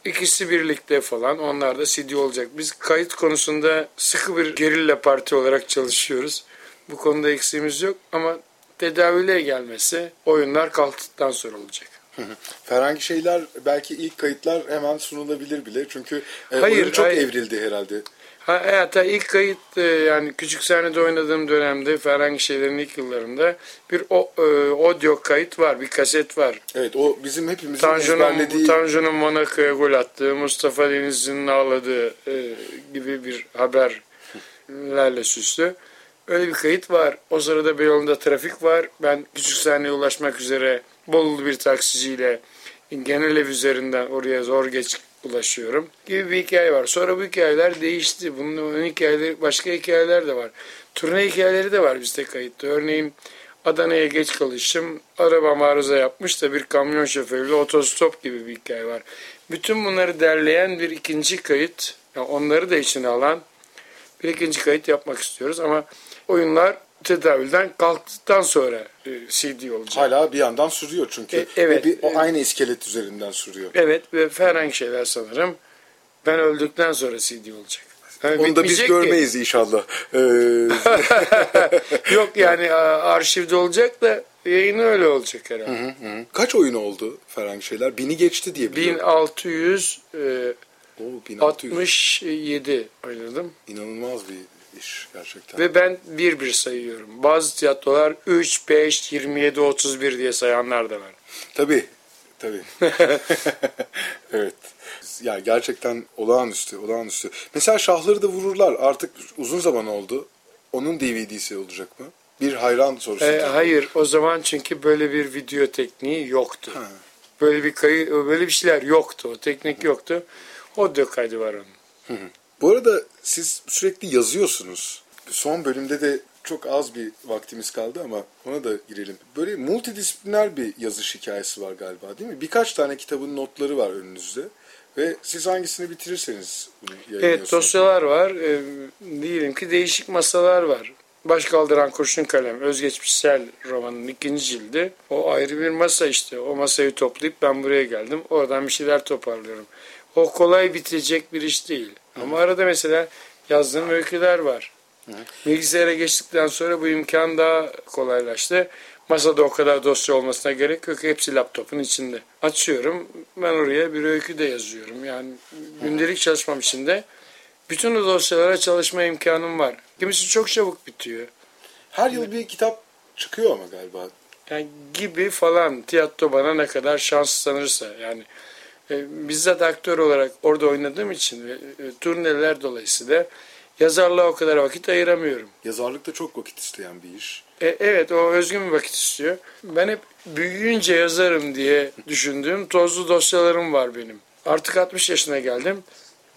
İkisi birlikte falan. Onlar da CD olacak. Biz kayıt konusunda sıkı bir gerilla parti olarak çalışıyoruz. Bu konuda eksiğimiz yok ama tedavüle gelmesi oyunlar kalktıktan sonra olacak. Herhangi şeyler belki ilk kayıtlar hemen sunulabilir bile. Çünkü e, Hayır, oyun çok hayır. evrildi herhalde. Ha, hatta ilk kayıt e, yani küçük sahnede oynadığım dönemde Ferhangi şeylerin ilk yıllarında bir o, e, audio kayıt var, bir kaset var. Evet o bizim hepimizin Tanju'nun, ezberlediği... Tanju'nun Monaco'ya gol attığı, Mustafa Denizli'nin ağladığı e, gibi bir haberlerle süslü. Öyle bir kayıt var. O sırada Beyoğlu'nda trafik var. Ben küçük sahneye ulaşmak üzere Bolulu bir taksiciyle genel ev üzerinden oraya zor geç ulaşıyorum gibi bir hikaye var. Sonra bu hikayeler değişti. Bunun hikayeleri, başka hikayeler de var. Turne hikayeleri de var bizde kayıtta. Örneğin Adana'ya geç kalışım. Araba arıza yapmış da bir kamyon şoförüyle otostop gibi bir hikaye var. Bütün bunları derleyen bir ikinci kayıt, yani onları da içine alan bir ikinci kayıt yapmak istiyoruz ama oyunlar tedavülden kalktıktan sonra e, CD olacak. Hala bir yandan sürüyor çünkü. E, evet. O, bir, o aynı iskelet üzerinden sürüyor. Evet ve Ferhank şeyler sanırım ben öldükten sonra CD olacak. Yani Onu da biz bitmeyecek ki. görmeyiz inşallah. Ee, Yok yani arşivde olacak da yayını öyle olacak herhalde. Kaç oyun oldu Ferhangi şeyler? Bini geçti diye biliyorum. 1600 e, Oo, 1600. 67 oynadım. İnanılmaz bir iş gerçekten. Ve ben bir bir sayıyorum. Bazı tiyatrolar 3, 5, 27, 31 diye sayanlar da var. Tabii. Tabii. evet. Ya gerçekten olağanüstü, olağanüstü. Mesela şahları da vururlar. Artık uzun zaman oldu. Onun DVD'si olacak mı? Bir hayran sorusu. E, hayır o zaman çünkü böyle bir video tekniği yoktu. Ha. Böyle bir kayı, böyle bir şeyler yoktu. O teknik yoktu. Audio kaydı var onun. Bu arada siz sürekli yazıyorsunuz. Son bölümde de çok az bir vaktimiz kaldı ama ona da girelim. Böyle multidisipliner bir yazış hikayesi var galiba değil mi? Birkaç tane kitabın notları var önünüzde. Ve siz hangisini bitirirseniz bunu. Evet dosyalar var. E, diyelim ki değişik masalar var. Baş kaldıran kurşun kalem özgeçmişsel romanın ikinci cildi. O ayrı bir masa işte. O masayı toplayıp ben buraya geldim. Oradan bir şeyler toparlıyorum. O kolay bitirecek bir iş değil. Ama arada mesela yazdığım öyküler var. Bilgisayara geçtikten sonra bu imkan daha kolaylaştı. Masada o kadar dosya olmasına gerek yok. Hepsi laptopun içinde. Açıyorum. Ben oraya bir öykü de yazıyorum. Yani gündelik çalışmam içinde bütün o dosyalara çalışma imkanım var. Kimisi çok çabuk bitiyor. Her yıl bir kitap çıkıyor ama galiba. Yani gibi falan tiyatro bana ne kadar şans tanırsa yani e, bizzat aktör olarak orada oynadığım için ve e, turneler dolayısıyla yazarlığa o kadar vakit ayıramıyorum. Yazarlık da çok vakit isteyen bir iş. E, evet o özgün bir vakit istiyor. Ben hep büyüyünce yazarım diye düşündüğüm tozlu dosyalarım var benim. Artık 60 yaşına geldim.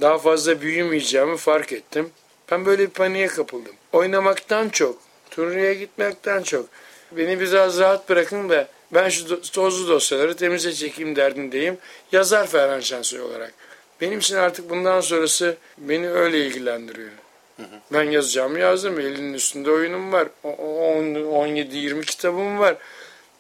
Daha fazla büyümeyeceğimi fark ettim. Ben böyle bir paniğe kapıldım. Oynamaktan çok, turneye gitmekten çok. Beni biraz rahat bırakın da ben şu tozlu dosyaları temize çekeyim derdindeyim. Yazar Ferhan Şensoy olarak. Benim için artık bundan sonrası beni öyle ilgilendiriyor. Ben yazacağımı yazdım. Elinin üstünde oyunum var. O- o- on- 17-20 kitabım var.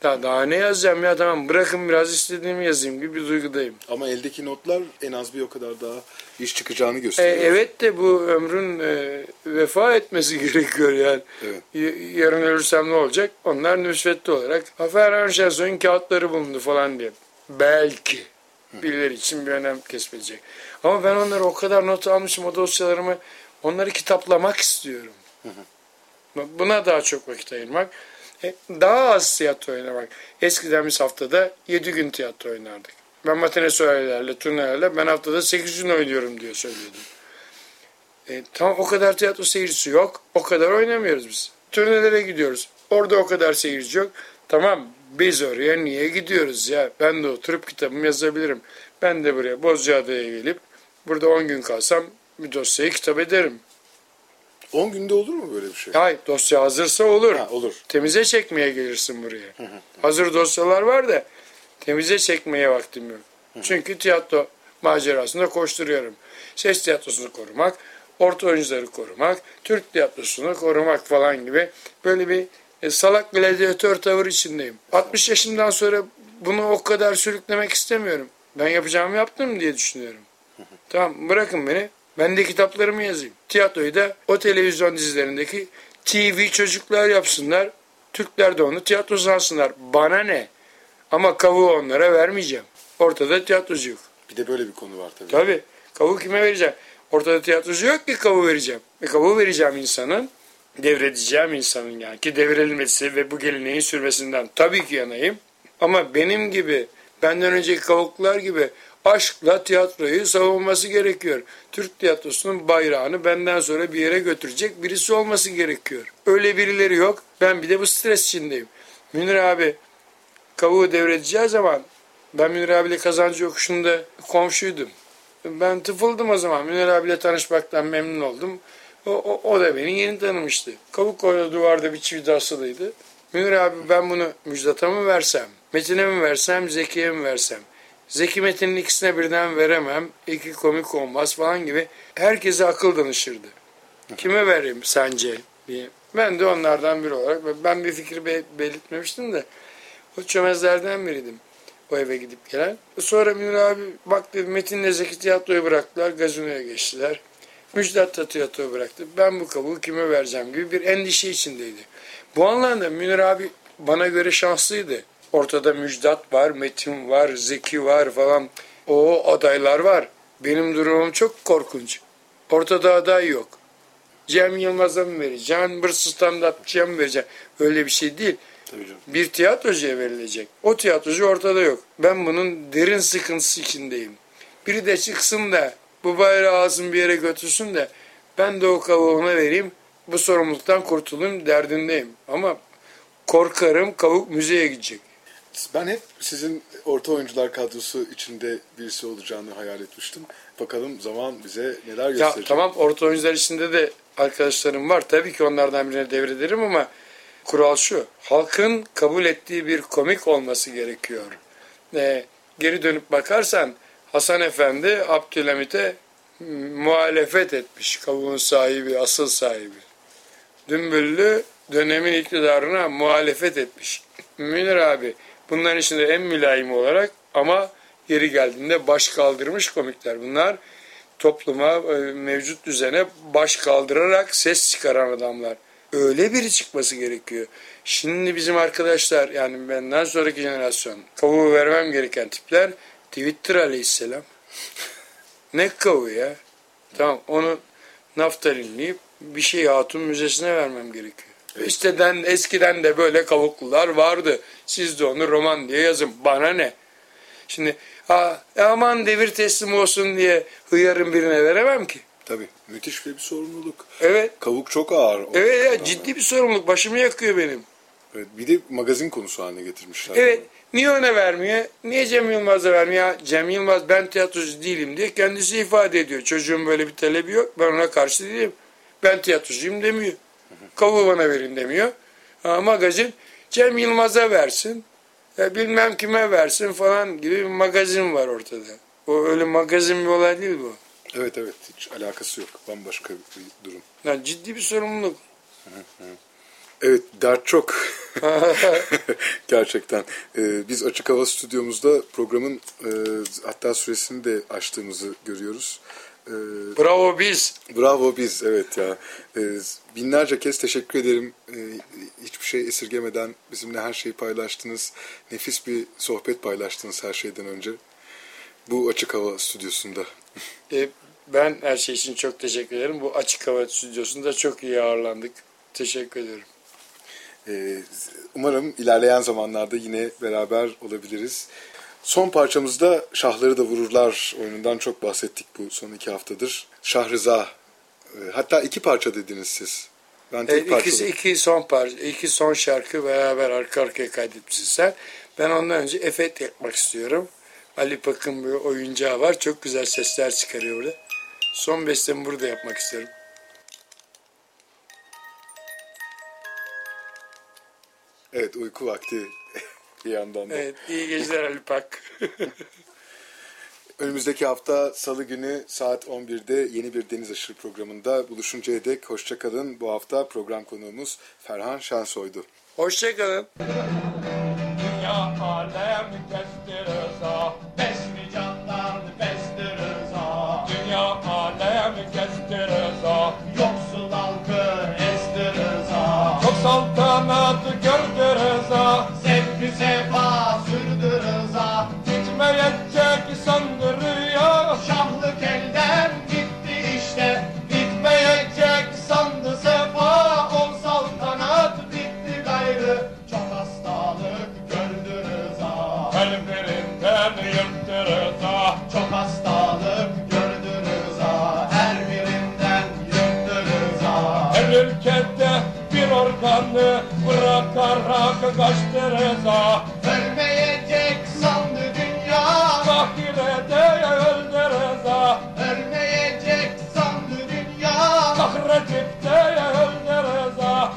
Daha, daha ne yazacağım ya tamam bırakın biraz istediğimi yazayım gibi bir duygudayım. Ama eldeki notlar en az bir o kadar daha iş çıkacağını E, gösteriyor. evet de bu ömrün e, vefa etmesi gerekiyor yani. Evet. Y- yarın ölürsem ne olacak? Onlar nüsvetli olarak Ferhan Şensoy'un kağıtları bulundu falan diye. Belki. Birileri için bir önem kesmeyecek. Ama ben onları o kadar not almışım o dosyalarımı onları kitaplamak istiyorum. Buna daha çok vakit ayırmak. E, Daha az tiyatro oynamak. Eskiden biz haftada 7 gün tiyatro oynardık. Ben matine söylelerle, turnelerle ben haftada 8 gün oynuyorum diye söylüyordum. E, tamam o kadar tiyatro seyircisi yok. O kadar oynamıyoruz biz. Turnelere gidiyoruz. Orada o kadar seyirci yok. Tamam biz oraya niye gidiyoruz ya? Ben de oturup kitabımı yazabilirim. Ben de buraya Bozcaada'ya gelip burada 10 gün kalsam bir dosyayı kitap ederim. 10 günde olur mu böyle bir şey? Hayır dosya hazırsa olur. Ha, olur. Temize çekmeye gelirsin buraya. Hazır dosyalar var da temize çekmeye vaktim yok. Çünkü tiyatro macerasında koşturuyorum. Ses tiyatrosunu korumak, orta oyuncuları korumak, Türk tiyatrosunu korumak falan gibi böyle bir e, salak gladyatör tavır içindeyim. 60 yaşımdan sonra bunu o kadar sürüklemek istemiyorum. Ben yapacağımı yaptım diye düşünüyorum. Tamam bırakın beni. Ben de kitaplarımı yazayım. Tiyatroyu da o televizyon dizilerindeki TV çocuklar yapsınlar. Türkler de onu tiyatro sansınlar. Bana ne? Ama kavuğu onlara vermeyeceğim. Ortada tiyatrocu yok. Bir de böyle bir konu var tabii. Tabii. Kavuğu kime vereceğim? Ortada tiyatrocu yok ki kavuğu vereceğim. E kavuğu vereceğim insanın, devredeceğim insanın yani ki devredilmesi ve bu geleneğin sürmesinden tabii ki yanayım. Ama benim gibi, benden önceki kavuklar gibi aşkla tiyatroyu savunması gerekiyor. Türk tiyatrosunun bayrağını benden sonra bir yere götürecek birisi olması gerekiyor. Öyle birileri yok. Ben bir de bu stres içindeyim. Münir abi kavuğu devredeceği zaman ben Münir abiyle kazancı yokuşunda komşuydum. Ben tıfıldım o zaman. Münir abiyle tanışmaktan memnun oldum. O, o, o da beni yeni tanımıştı. Kavuk orada duvarda bir çivi asılıydı. Münir abi ben bunu Müjdat'a mı versem, Metin'e mi versem, Zeki'ye mi versem? Zeki Metin'in ikisine birden veremem, iki komik olmaz falan gibi herkese akıl danışırdı. Kime vereyim sence diye. Ben de onlardan biri olarak ben bir fikri be- belirtmemiştim de o çömezlerden biriydim o eve gidip gelen. Sonra Münir abi bak dedi Metin'le Zeki tiyatroyu bıraktılar gazinoya geçtiler. Müjdat da tiyatroyu bıraktı. Ben bu kabuğu kime vereceğim gibi bir endişe içindeydi. Bu anlamda Münir abi bana göre şanslıydı. Ortada Müjdat var, Metin var, Zeki var falan. O adaylar var. Benim durumum çok korkunç. Ortada aday yok. Cem Yılmaz'a mı vereceğim, bir stand-upçıya mı vereceğim? Öyle bir şey değil. Bir tiyatrocuya verilecek. O tiyatrocu ortada yok. Ben bunun derin sıkıntısı içindeyim. Biri de çıksın da bu bayrağı alsın bir yere götürsün de ben de o kavuğuna vereyim. Bu sorumluluktan kurtulayım derdindeyim. Ama korkarım kavuk müzeye gidecek. Ben hep sizin orta oyuncular kadrosu içinde birisi olacağını hayal etmiştim. Bakalım zaman bize neler Ya gösterecek. tamam orta oyuncular içinde de arkadaşlarım var. Tabii ki onlardan birine devrederim ama kural şu. Halkın kabul ettiği bir komik olması gerekiyor. Ee, geri dönüp bakarsan Hasan Efendi Abdülhamit'e muhalefet etmiş. Kavuğun sahibi, asıl sahibi. Dümbüllü dönemin iktidarına muhalefet etmiş. Münir abi bunların içinde en mülayim olarak ama yeri geldiğinde baş kaldırmış komikler. Bunlar topluma, e, mevcut düzene baş kaldırarak ses çıkaran adamlar. Öyle biri çıkması gerekiyor. Şimdi bizim arkadaşlar yani benden sonraki jenerasyon kavuğu vermem gereken tipler Twitter aleyhisselam. ne kavuğu ya? Tamam onu naftalinleyip bir şey hatun müzesine vermem gerekiyor. İşteden eskiden de böyle kavuklular vardı. Siz de onu roman diye yazın. Bana ne? Şimdi ha, aman devir teslim olsun diye hıyarın birine veremem ki. Tabii müthiş bir sorumluluk. Evet. Kavuk çok ağır. Evet ya ciddi bir sorumluluk. Başımı yakıyor benim. Evet, bir de magazin konusu haline getirmişler. Evet. Niye ona vermiyor? Niye Cem Yılmaz'a vermiyor? Cem Yılmaz ben tiyatrocu değilim diye kendisi ifade ediyor. Çocuğun böyle bir talebi yok. Ben ona karşı değilim. Ben tiyatrocuyum demiyor. Kavuğu bana verin demiyor. Ha, magazin Cem Yılmaz'a versin. Ya bilmem kime versin falan gibi bir magazin var ortada. O öyle magazin bir olay değil bu. Evet evet hiç alakası yok. Bambaşka bir durum. Yani ciddi bir sorumluluk. Evet dert çok. Gerçekten. Ee, biz Açık Hava Stüdyomuzda programın e, hatta süresini de açtığımızı görüyoruz. Ee, Bravo biz. Bravo biz evet ya. Ee, binlerce kez teşekkür ederim. Ee, hiçbir şey esirgemeden bizimle her şeyi paylaştınız. Nefis bir sohbet paylaştınız her şeyden önce. Bu Açık Hava Stüdyosunda. E, ben her şey için çok teşekkür ederim. Bu açık hava stüdyosunda çok iyi ağırlandık. Teşekkür ederim. Ee, umarım ilerleyen zamanlarda yine beraber olabiliriz. Son parçamızda Şahları da Vururlar oyunundan çok bahsettik bu son iki haftadır. Şahrıza, e, hatta iki parça dediniz siz. Ben tek parça ikisi iki son parça, iki son şarkı beraber arka arkaya kaydetmişsin sen. Ben ondan önce efekt yapmak istiyorum. Ali Pak'ın bir oyuncağı var. Çok güzel sesler çıkarıyor burada. Son bestemi burada yapmak istiyorum. Evet uyku vakti bir yandan da. Evet, iyi geceler Ali Pak. Önümüzdeki hafta Salı günü saat 11'de yeni bir Deniz Aşırı programında buluşuncaya dek hoşçakalın. Bu hafta program konuğumuz Ferhan Şensoy'du. Hoşçakalın. Dünya alem kestir rıza bir organı bırakarak kaçtı rıza Ölmeyecek sandı dünya. Ahirete öldü rıza. Ölmeyecek sandı dünya. Ahirette öldü rıza.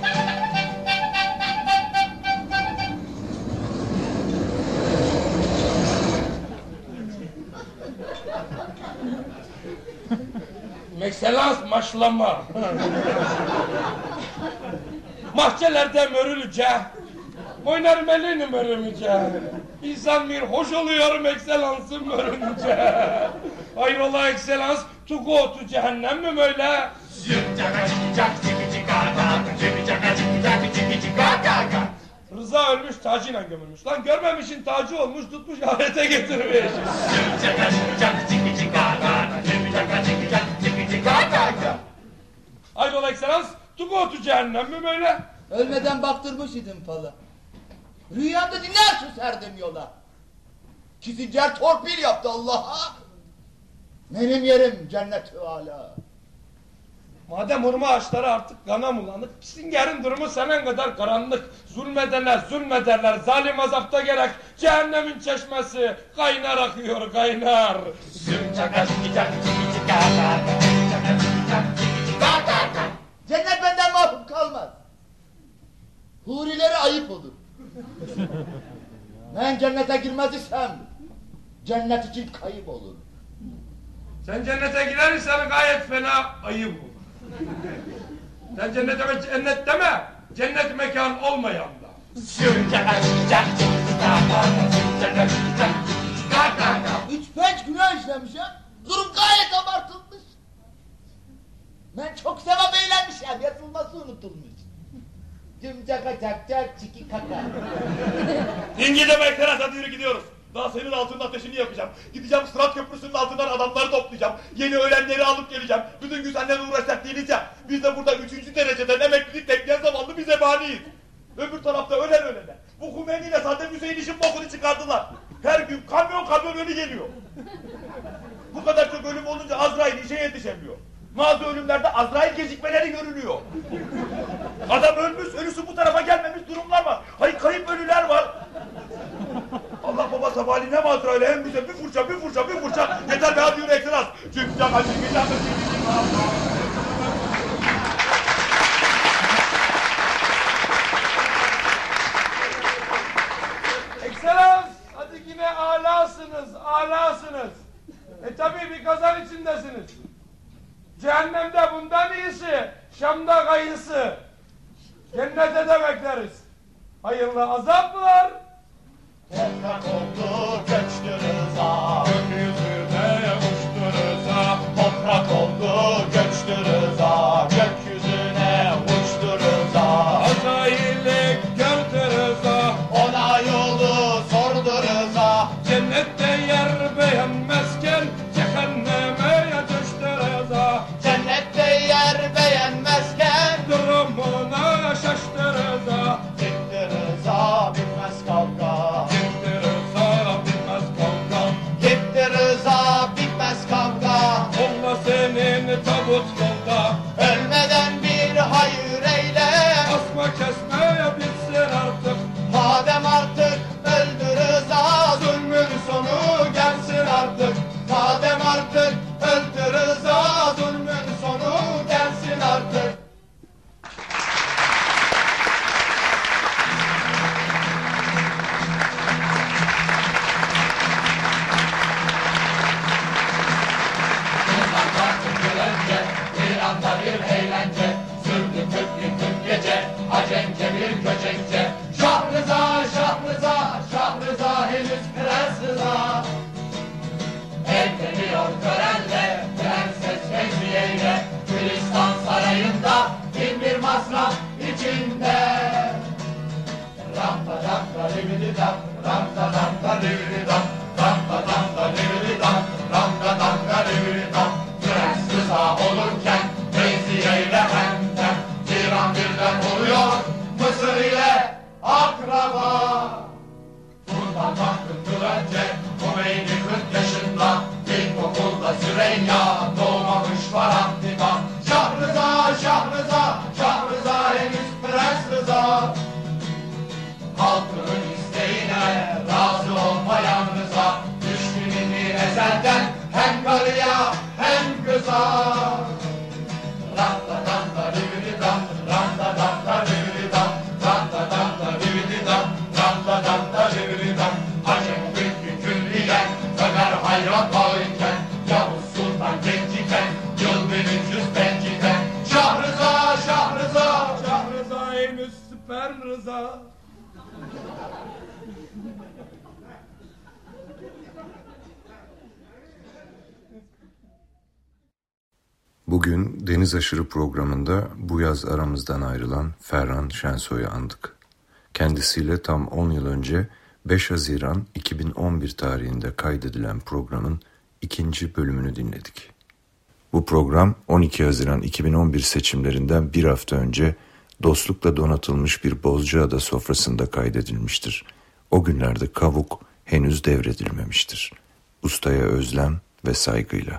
Excellence maşlama. Mahçelerde mörülüce. Oynarım elini mörülüce. İnsan bir hoş oluyorum ekselansım mörülüce. Hayrola ekselans, tu go to cehennem mi böyle? Rıza ölmüş tacıyla gömülmüş. Lan görmemişin tacı olmuş tutmuş ahirete getirmiş. Hayrola ekselans, tu go to cehennem mi böyle? Ölmeden baktırmış idim fala. Rüyamda dinlersin serdim yola. Kizinger torpil yaptı Allah'a. Benim yerim cennet-i ala. Madem hurma ağaçları artık kana bulanık, Singer'in durumu senin kadar karanlık. Zulmedenler zulmederler, zalim azapta gerek. Cehennemin çeşmesi kaynar akıyor kaynar. Cennet benden mahrum kalmaz. Hurileri ayıp olur. Ben cennete girmez isem cennet için kayıp olur. Sen cennete girersen gayet fena ayıp olur. Sen cennete cennet deme, cennet mekan olmayan da. Üç beş günah işlemişim. Durum gayet abartılmış. Ben çok sevap eğlenmişim. Yazılması unutulmuş. Cımcaka çak çak çiki kaka. İngi demekler yürü gidiyoruz. Daha senin altının ateşini yakacağım. Gideceğim Sırat Köprüsü'nün altından adamları toplayacağım. Yeni ölenleri alıp geleceğim. Bütün gün seninle uğraşacak ya. Biz de burada üçüncü dereceden emeklilik bekleyen zamanlı bize baniyiz. Öbür tarafta ölen ölene. Bu Hümeyni ile Saddam Hüseyin işin bokunu çıkardılar. Her gün kamyon kamyon ölü geliyor. Bu kadar çok ölüm olunca Azrail işe yetişemiyor. Bazı ölümlerde Azrail gecikmeleri görülüyor. Adam ölmüş, ölüsü bu tarafa gelmemiş durumlar var. Hayır kayıp ölüler var. Allah baba sabahleyin hem Azrail'e hem bize bir fırça, bir fırça, bir fırça. Yeter be hadi yürü ekran Çünkü can acı geçer Ekselans, hadi yine alasınız, alasınız. E tabi bir kazan içindesiniz. Cehennemde bundan iyisi, Şam'da kayısı. Cennete de bekleriz. Hayırlı azaplar. Toprak oldu göçtü rıza Gökyüzüne uçtu rıza Toprak oldu göçtü rıza Gökyüzüne Bugün Deniz Aşırı programında bu yaz aramızdan ayrılan Ferhan Şensoy'u andık. Kendisiyle tam 10 yıl önce 5 Haziran 2011 tarihinde kaydedilen programın ikinci bölümünü dinledik. Bu program 12 Haziran 2011 seçimlerinden bir hafta önce dostlukla donatılmış bir Bozcaada sofrasında kaydedilmiştir. O günlerde kavuk henüz devredilmemiştir. Ustaya özlem ve saygıyla.